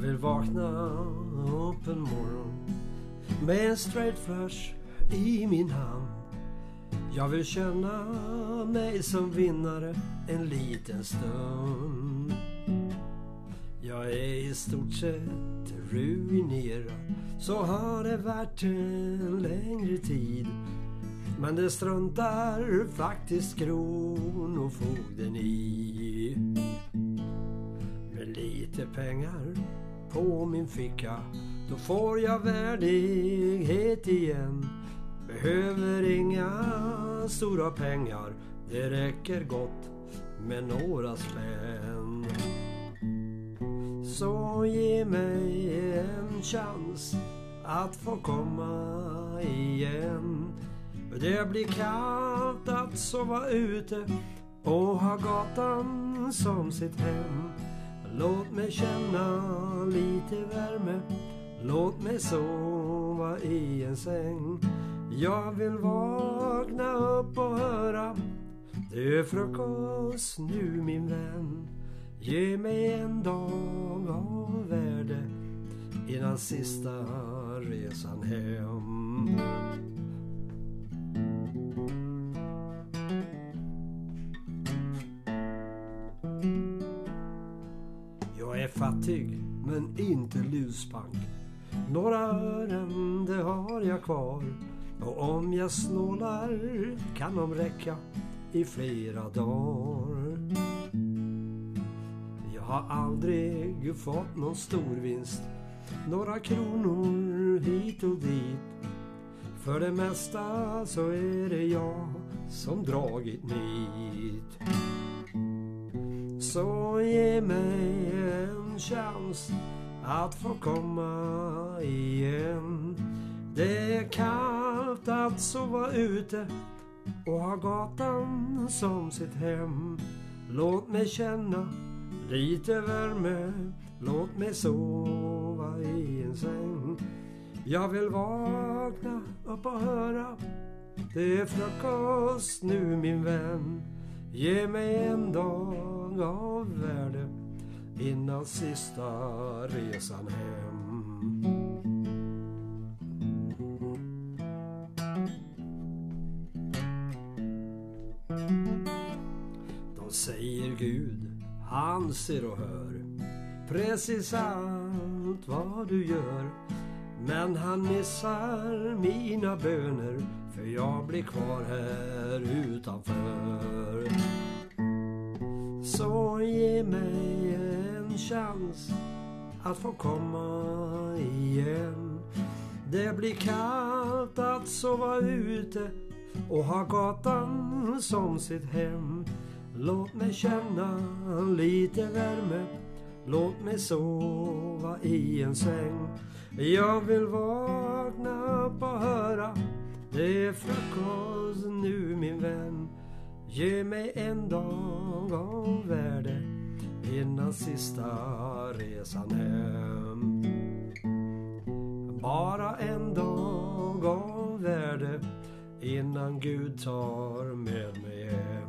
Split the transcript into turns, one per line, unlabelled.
Jag vill vakna upp en morgon med en straight flush i min hand. Jag vill känna mig som vinnare en liten stund. Jag är i stort sett ruinerad, så har det varit en längre tid. Men det struntar faktiskt kronofogden i. Med lite pengar på min ficka då får jag värdighet igen. Behöver inga stora pengar, det räcker gott med några spänn. Så ge mig en chans att få komma igen. Det blir kallt att sova ute och ha gatan som sitt hem. Låt mig känna lite värme. Låt mig sova i en säng. Jag vill vakna upp och höra det är frukost nu min vän. Ge mig en dag av värde innan sista resan hem. Fattig men inte luspank. Några ören det har jag kvar. Och om jag snålar kan de räcka i flera dagar. Jag har aldrig fått någon stor vinst. Några kronor hit och dit. För det mesta så är det jag som dragit nit. Så ge mig en chans att få komma igen. Det är kallt att sova ute och ha gatan som sitt hem. Låt mig känna lite värme, låt mig sova i en säng. Jag vill vakna upp och höra det är frukost nu min vän. Ge mig en dag av värde innan sista resan hem. De säger Gud, han ser och hör precis allt vad du gör. Men han missar mina böner för jag blir kvar här utanför. Så ge chans att få komma igen. Det blir kallt att sova ute och ha gatan som sitt hem. Låt mig känna lite värme. Låt mig sova i en säng. Jag vill vakna upp och höra det är frukost nu min vän. Ge mig en dag av värde innan sista resan hem. Bara en dag av värde innan Gud tar med mig hem